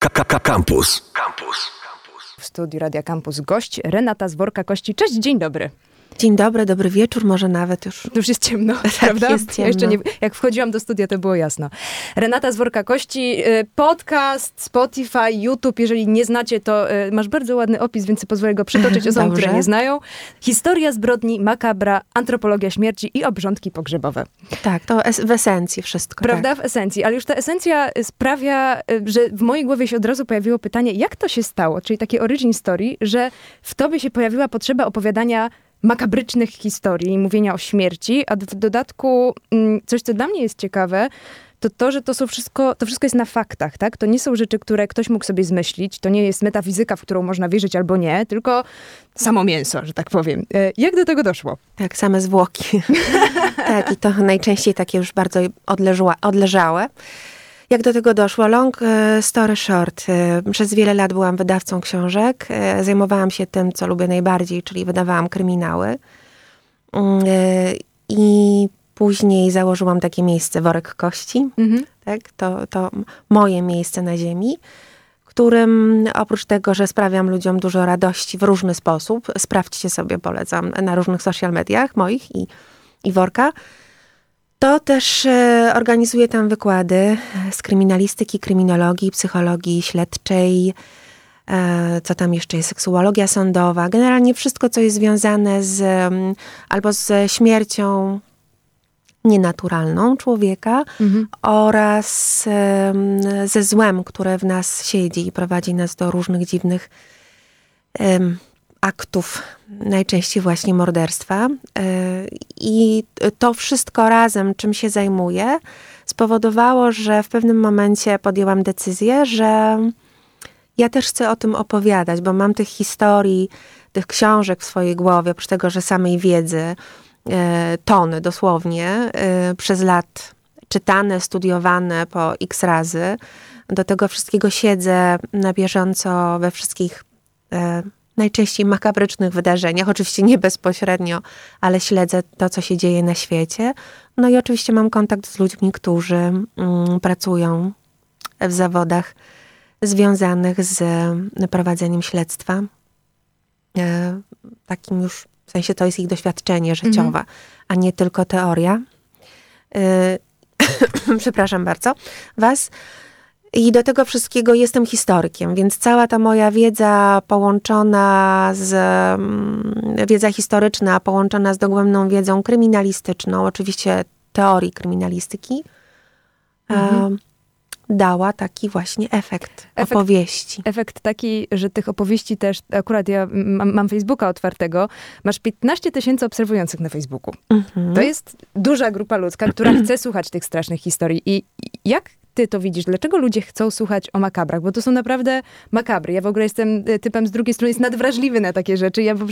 Campus. Campus. W studiu Radia Campus gość Renata Zworka-Kości. Cześć, dzień dobry. Dzień dobry, dobry wieczór, może nawet już. Już jest ciemno, tak, prawda? Jest ciemno. Ja jeszcze nie, jak wchodziłam do studia, to było jasno. Renata Zworka Kości, y, podcast, Spotify, YouTube. Jeżeli nie znacie, to y, masz bardzo ładny opis, więc pozwolę go przytoczyć osobom, które nie znają. Historia zbrodni, makabra, antropologia śmierci i obrządki pogrzebowe. Tak, to es- w esencji wszystko. Prawda? W esencji. Ale już ta esencja sprawia, y, że w mojej głowie się od razu pojawiło pytanie, jak to się stało? Czyli takie origin story, że w tobie się pojawiła potrzeba opowiadania makabrycznych historii, mówienia o śmierci, a w dodatku mm, coś, co dla mnie jest ciekawe, to to, że to są wszystko, to wszystko jest na faktach, tak? To nie są rzeczy, które ktoś mógł sobie zmyślić, to nie jest metafizyka, w którą można wierzyć albo nie, tylko samo mięso, że tak powiem. E, Jak do tego doszło? Tak, same zwłoki. tak, i to najczęściej takie już bardzo odleżła, odleżałe. Jak do tego doszło? Long e, story short. E, Przez wiele lat byłam wydawcą książek. E, Zajmowałam się tym, co lubię najbardziej, czyli wydawałam kryminały. Mm, I później założyłam takie miejsce Worek Kości. Mhm. tak? To, to moje miejsce na ziemi, którym oprócz tego, że sprawiam ludziom dużo radości w różny sposób, sprawdźcie sobie, polecam, na różnych social mediach moich i, i worka, to też e, organizuję tam wykłady z kryminalistyki, kryminologii, psychologii śledczej, e, co tam jeszcze jest, seksuologia sądowa, generalnie wszystko, co jest związane z mm, albo ze śmiercią nienaturalną człowieka Mhm. oraz em, ze złem, które w nas siedzi i prowadzi nas do różnych dziwnych aktów, najczęściej właśnie morderstwa. E, I to wszystko razem, czym się zajmuję, spowodowało, że w pewnym momencie podjęłam decyzję, że ja też chcę o tym opowiadać, bo mam tych historii, tych książek w swojej głowie, oprócz tego, że samej wiedzy, e, tony dosłownie, e, przez lat czytane, studiowane po x razy. Do tego wszystkiego siedzę na bieżąco we wszystkich najczęściej makabrycznych wydarzeniach. Oczywiście nie bezpośrednio, ale śledzę to, co się dzieje na świecie. No i oczywiście mam kontakt z ludźmi, którzy mm, pracują w zawodach związanych z prowadzeniem śledztwa. E, takim już, w sensie to jest ich doświadczenie życiowe, a nie tylko teoria. E, przepraszam bardzo was. I do tego wszystkiego jestem historykiem, więc cała ta moja wiedza połączona z, mm, wiedza historyczna połączona z dogłębną wiedzą kryminalistyczną, oczywiście teorii kryminalistyki, Mhm. e, dała taki właśnie efekt, Efekt- opowieści. efekt taki, że tych opowieści też, akurat ja mam, mam Facebooka otwartego, masz 15 tysięcy obserwujących na Facebooku. Mhm. To jest duża grupa ludzka, która chce słuchać tych strasznych historii. I jak ty to widzisz? Dlaczego ludzie chcą słuchać o makabrach? Bo to są naprawdę makabry. Ja w ogóle jestem y, typem z drugiej strony, jest nadwrażliwy na takie rzeczy. Ja po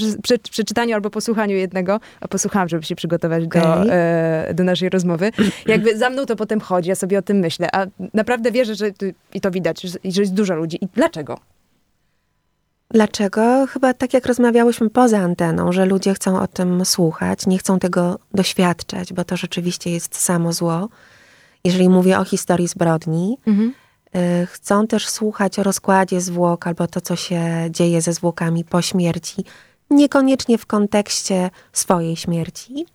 przeczytaniu albo posłuchaniu jednego, a posłuchałam, żeby się przygotować do, e, do naszej rozmowy, jakby za mną to potem chodzi, ja sobie o tym myślę. A naprawdę wierzę, że i to widać, że, że jest dużo ludzi. I dlaczego? Dlaczego? Chyba tak jak rozmawiałyśmy poza anteną, że ludzie chcą o tym słuchać, nie chcą tego doświadczać, bo to rzeczywiście jest samo zło. Jeżeli mówię o historii zbrodni, y, chcą też słuchać o rozkładzie zwłok albo to, co się dzieje ze zwłokami po śmierci, niekoniecznie w kontekście swojej śmierci.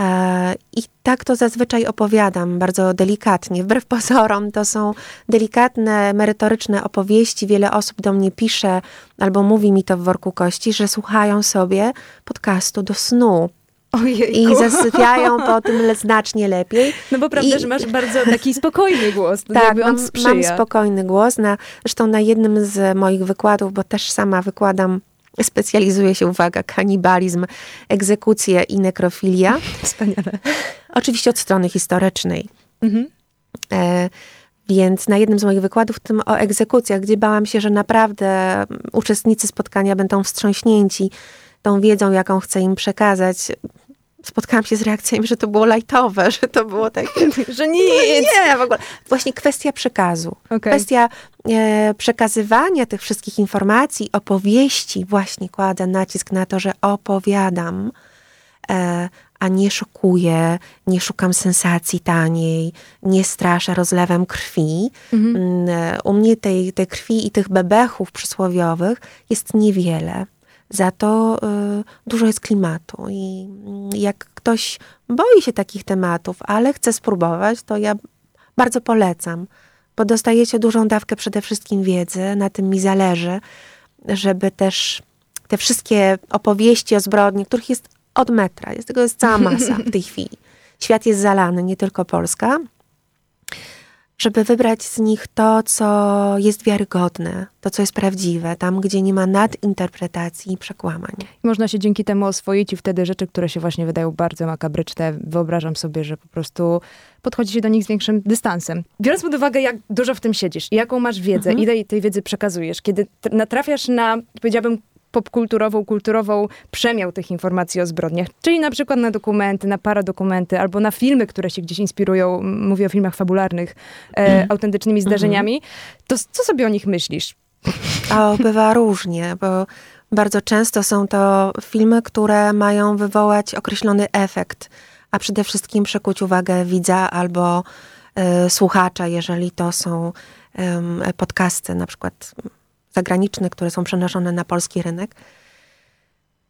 E, I tak to zazwyczaj opowiadam, bardzo delikatnie. Wbrew pozorom, to są delikatne, merytoryczne opowieści. Wiele osób do mnie pisze albo mówi mi to w worku kości, że słuchają sobie podcastu do snu Ojej. i zasypiają po tym le- znacznie lepiej. No bo prawda, I- że masz bardzo taki spokojny głos. To Tak, on mam, sprzyja. mam spokojny głos. Na, zresztą na jednym z moich wykładów, bo też sama wykładam, specjalizuję się, uwaga, kanibalizm, egzekucje i nekrofilia. Wspaniale. Oczywiście od strony historycznej. Mhm. E, więc na jednym z moich wykładów, tym o egzekucjach, gdzie bałam się, że naprawdę uczestnicy spotkania będą wstrząśnięci tą wiedzą, jaką chcę im przekazać, spotkałam się z reakcjami, że to było lajtowe, że to było takie... Że nic. Nie, w ogóle. Właśnie kwestia przekazu. Okej. Kwestia e, przekazywania tych wszystkich informacji, opowieści, właśnie kładę nacisk na to, że opowiadam, e, a nie szokuję, nie szukam sensacji taniej, nie straszę rozlewem krwi. Mhm. Mm, u mnie tej, tej krwi i tych bebechów przysłowiowych jest niewiele. Za to y, dużo jest klimatu. I y, jak ktoś boi się takich tematów, ale chce spróbować, to ja bardzo polecam, bo dostajecie dużą dawkę przede wszystkim wiedzy, na tym mi zależy, żeby też te wszystkie opowieści o zbrodni, których jest od metra, jest tego jest cała masa w tej chwili. Świat jest zalany, nie tylko Polska, żeby wybrać z nich to, co jest wiarygodne, to, co jest prawdziwe, tam, gdzie nie ma nadinterpretacji i przekłamań. Można się dzięki temu oswoić i wtedy rzeczy, które się właśnie wydają bardzo makabryczne, wyobrażam sobie, że po prostu podchodzi się do nich z większym dystansem. Biorąc pod uwagę, jak dużo w tym siedzisz, jaką masz wiedzę, mhm. ile tej wiedzy przekazujesz, kiedy natrafiasz na, powiedziałabym, popkulturową, kulturową przemiał tych informacji o zbrodniach, czyli na przykład na dokumenty, na paradokumenty, albo na filmy, które się gdzieś inspirują, mówię o filmach fabularnych, e, mm. autentycznymi mhm. zdarzeniami, to co sobie o nich myślisz? O, bywa różnie, bo bardzo często są to filmy, które mają wywołać określony efekt, a przede wszystkim przykuć uwagę widza albo y, słuchacza, jeżeli to są y, podcasty, na przykład zagraniczne, które są przenoszone na polski rynek.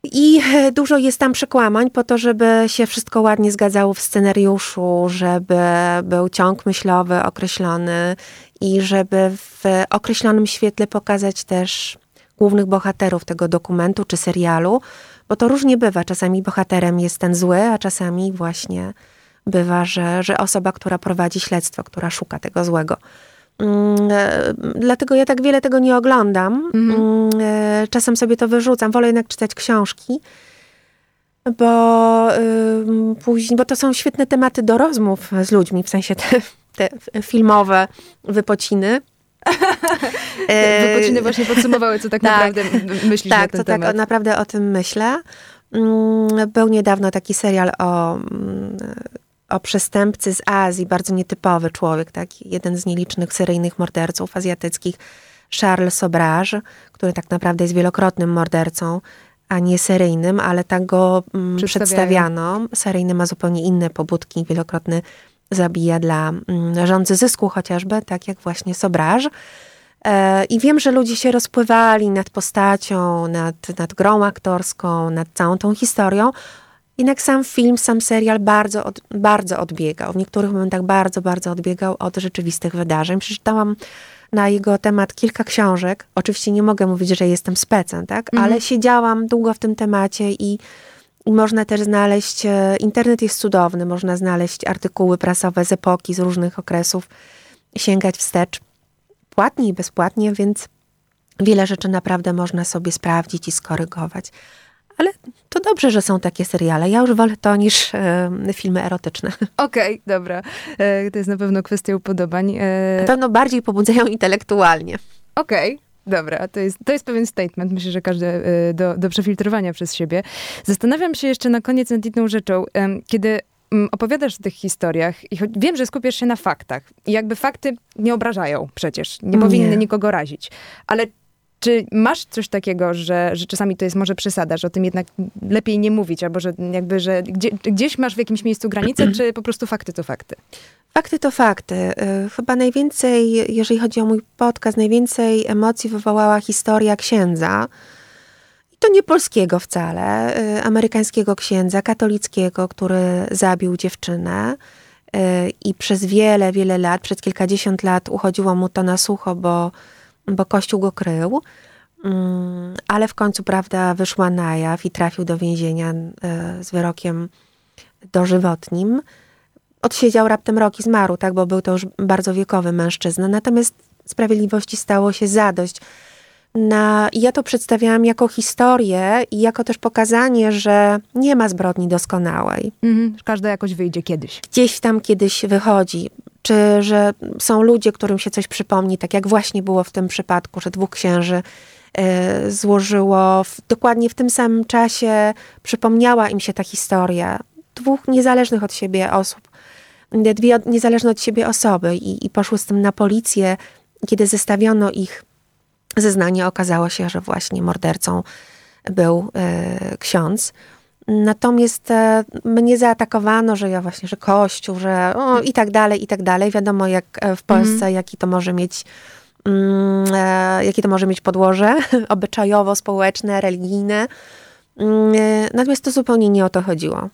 I e, dużo jest tam przekłamań po to, żeby się wszystko ładnie zgadzało w scenariuszu, żeby był ciąg myślowy określony i żeby w określonym świetle pokazać też głównych bohaterów tego dokumentu czy serialu, bo to różnie bywa. Czasami bohaterem jest ten zły, a czasami właśnie bywa, że, że osoba, która prowadzi śledztwo, która szuka tego złego. Mm, e, dlatego ja tak wiele tego nie oglądam. Mhm. Mm, e, czasem sobie to wyrzucam. Wolę jednak czytać książki, bo, później, bo to są świetne tematy do rozmów z ludźmi, w sensie te, te filmowe wypociny. Wypociny właśnie podsumowały, co tak, tak naprawdę myślisz tak, na ten co temat. Tak, naprawdę o tym myślę. Mm, był niedawno taki serial o o przestępcy z Azji, bardzo nietypowy człowiek, taki jeden z nielicznych seryjnych morderców azjatyckich, Charles Sobrage, który tak naprawdę jest wielokrotnym mordercą, a nie seryjnym, ale tak go mm, przedstawiano. Seryjny ma zupełnie inne pobudki, wielokrotny zabija dla mm, rządzy zysku chociażby, tak jak właśnie Sobrage. E, I wiem, że ludzie się rozpływali nad postacią, nad, nad grą aktorską, nad całą tą historią, jednak sam film, sam serial bardzo, od, bardzo odbiegał. W niektórych momentach bardzo, bardzo odbiegał od rzeczywistych wydarzeń. Przeczytałam na jego temat kilka książek. Oczywiście nie mogę mówić, że jestem specem, tak? Mhm. Ale siedziałam długo w tym temacie i, i można też znaleźć, e, internet jest cudowny, można znaleźć artykuły prasowe z epoki, z różnych okresów, sięgać wstecz płatnie i bezpłatnie, więc wiele rzeczy naprawdę można sobie sprawdzić i skorygować. Ale to dobrze, że są takie seriale. Ja już wolę to niż e, filmy erotyczne. Okej, okay, dobra. E, to jest na pewno kwestia upodobań. E... Na pewno bardziej pobudzają intelektualnie. Okej. Okay. Dobra, to jest, to jest pewien statement, myślę, że każdy e, do, do przefiltrowania przez siebie. Zastanawiam się jeszcze na koniec nad jedną rzeczą. Kiedy mm, opowiadasz o tych historiach i wiem, że skupiasz się na faktach i jakby fakty nie obrażają przecież, nie powinny nie. nikogo razić, ale czy masz coś takiego, że, że czasami to jest może przesada, że o tym jednak lepiej nie mówić, albo że jakby, że gdzie, gdzieś masz w jakimś miejscu granicę, czy po prostu fakty to fakty? Fakty to fakty. Y, chyba najwięcej, jeżeli chodzi o mój podcast, najwięcej emocji wywołała historia księdza. I to nie polskiego wcale, y, amerykańskiego księdza, katolickiego, który zabił dziewczynę. Y, I przez wiele, wiele lat, przez kilkadziesiąt lat uchodziło mu to na sucho, bo bo Kościół go krył, mm, ale w końcu prawda wyszła na jaw i trafił do więzienia e, z wyrokiem dożywotnim. Odsiedział raptem rok i zmarł, tak, bo był to już bardzo wiekowy mężczyzna. Natomiast sprawiedliwości stało się zadość. Na, ja to przedstawiałam jako historię i jako też pokazanie, że nie ma zbrodni doskonałej. Mhm, każda jakoś wyjdzie kiedyś. Gdzieś tam kiedyś wychodzi czy że są ludzie, którym się coś przypomni, tak jak właśnie było w tym przypadku, że dwóch księży y, złożyło w, dokładnie w tym samym czasie, przypomniała im się ta historia dwóch niezależnych od siebie osób, dwie niezależne od siebie osoby i, i poszły z tym na policję. Kiedy zestawiono ich zeznanie, okazało się, że właśnie mordercą był y, ksiądz. Natomiast e, mnie zaatakowano, że ja właśnie, że kościół, że o, i tak dalej, i tak dalej. Wiadomo, jak e, w Polsce, mhm. jaki to może mieć mm, e, jakie to może mieć podłoże obyczajowo-społeczne, religijne. Mm, natomiast to zupełnie nie o to chodziło.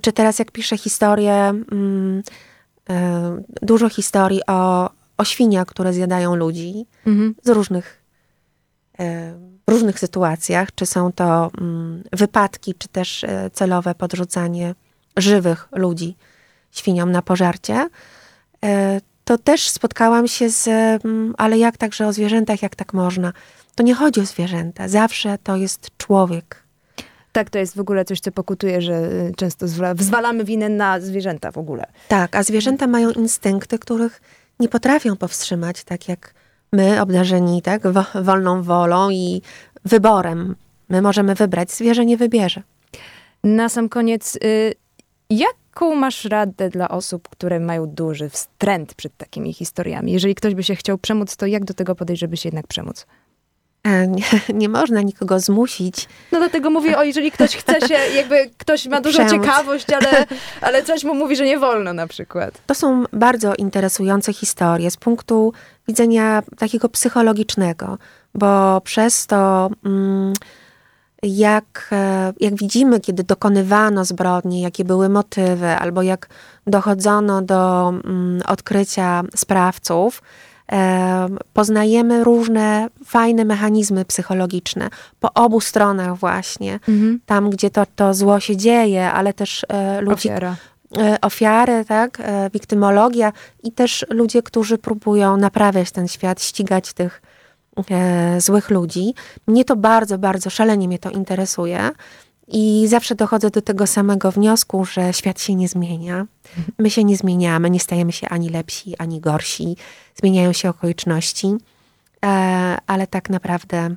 Czy teraz jak piszę historię, mm, dużo historii o, o świniach, które zjadają ludzi mhm. z różnych różnych sytuacjach, czy są to mm, wypadki, czy też e, celowe podrzucanie żywych ludzi świniom na pożarcie, e, to też spotkałam się z, mm, ale jak także o zwierzętach, jak tak można? To nie chodzi o zwierzęta, zawsze to jest człowiek. Tak, to jest w ogóle coś, co pokutuje, że y, często zwalamy winę na zwierzęta w ogóle. Tak, a zwierzęta mają instynkty, których nie potrafią powstrzymać, tak jak my, obdarzeni tak, wolną wolą i wyborem. My możemy wybrać, zwierzę nie wybierze. Na sam koniec, y, jaką masz radę dla osób, które mają duży wstręt przed takimi historiami? Jeżeli ktoś by się chciał przemóc, to jak do tego podejść, żeby się jednak przemóc? E, nie, nie, można nikogo zmusić. No dlatego mówię, o jeżeli ktoś chce się, jakby ktoś ma dużą Przemóc. ciekawość, ale, ale coś mu mówi, że nie wolno na przykład. To są bardzo interesujące historie z punktu widzenia takiego psychologicznego, bo przez to... Mm, jak, e, jak widzimy, kiedy dokonywano zbrodni, jakie były motywy, albo jak dochodzono do mm, odkrycia sprawców, poznajemy różne fajne mechanizmy psychologiczne po obu stronach właśnie. Mhm. Tam, gdzie to, to zło się dzieje, ale też e, ludzi... Ofiara. E, ofiary, tak, e, wiktymologia i też ludzie, którzy próbują naprawiać ten świat, ścigać tych e, złych ludzi. Mnie to bardzo, bardzo szalenie mnie to interesuje. I zawsze dochodzę do tego samego wniosku, że świat się nie zmienia. My się nie zmieniamy, nie stajemy się ani lepsi, ani gorsi. Zmieniają się okoliczności, ale tak naprawdę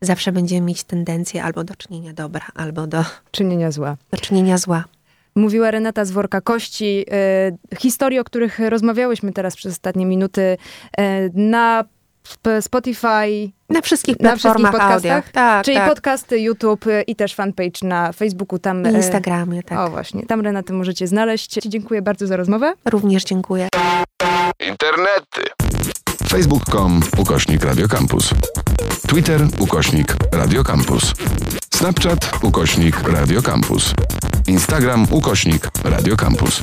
zawsze będziemy mieć tendencję albo do czynienia dobra, albo do czynienia zła. Do czynienia zła. Mówiła Renata z Worka Kości. E, historii, o których rozmawiałyśmy teraz przez ostatnie minuty, e, na Spotify. Na wszystkich platformach na wszystkich audio. Tak, Czyli tak. podcasty, YouTube i też fanpage na Facebooku. Tam, I Instagramie, tak. O właśnie, tam Renaty możecie znaleźć. Dziękuję bardzo za rozmowę. Również dziękuję. Internety. Facebook.com ukośnik Radiocampus. Twitter ukośnik Radiocampus. Snapchat ukośnik Radiocampus. Instagram ukośnik Radiocampus.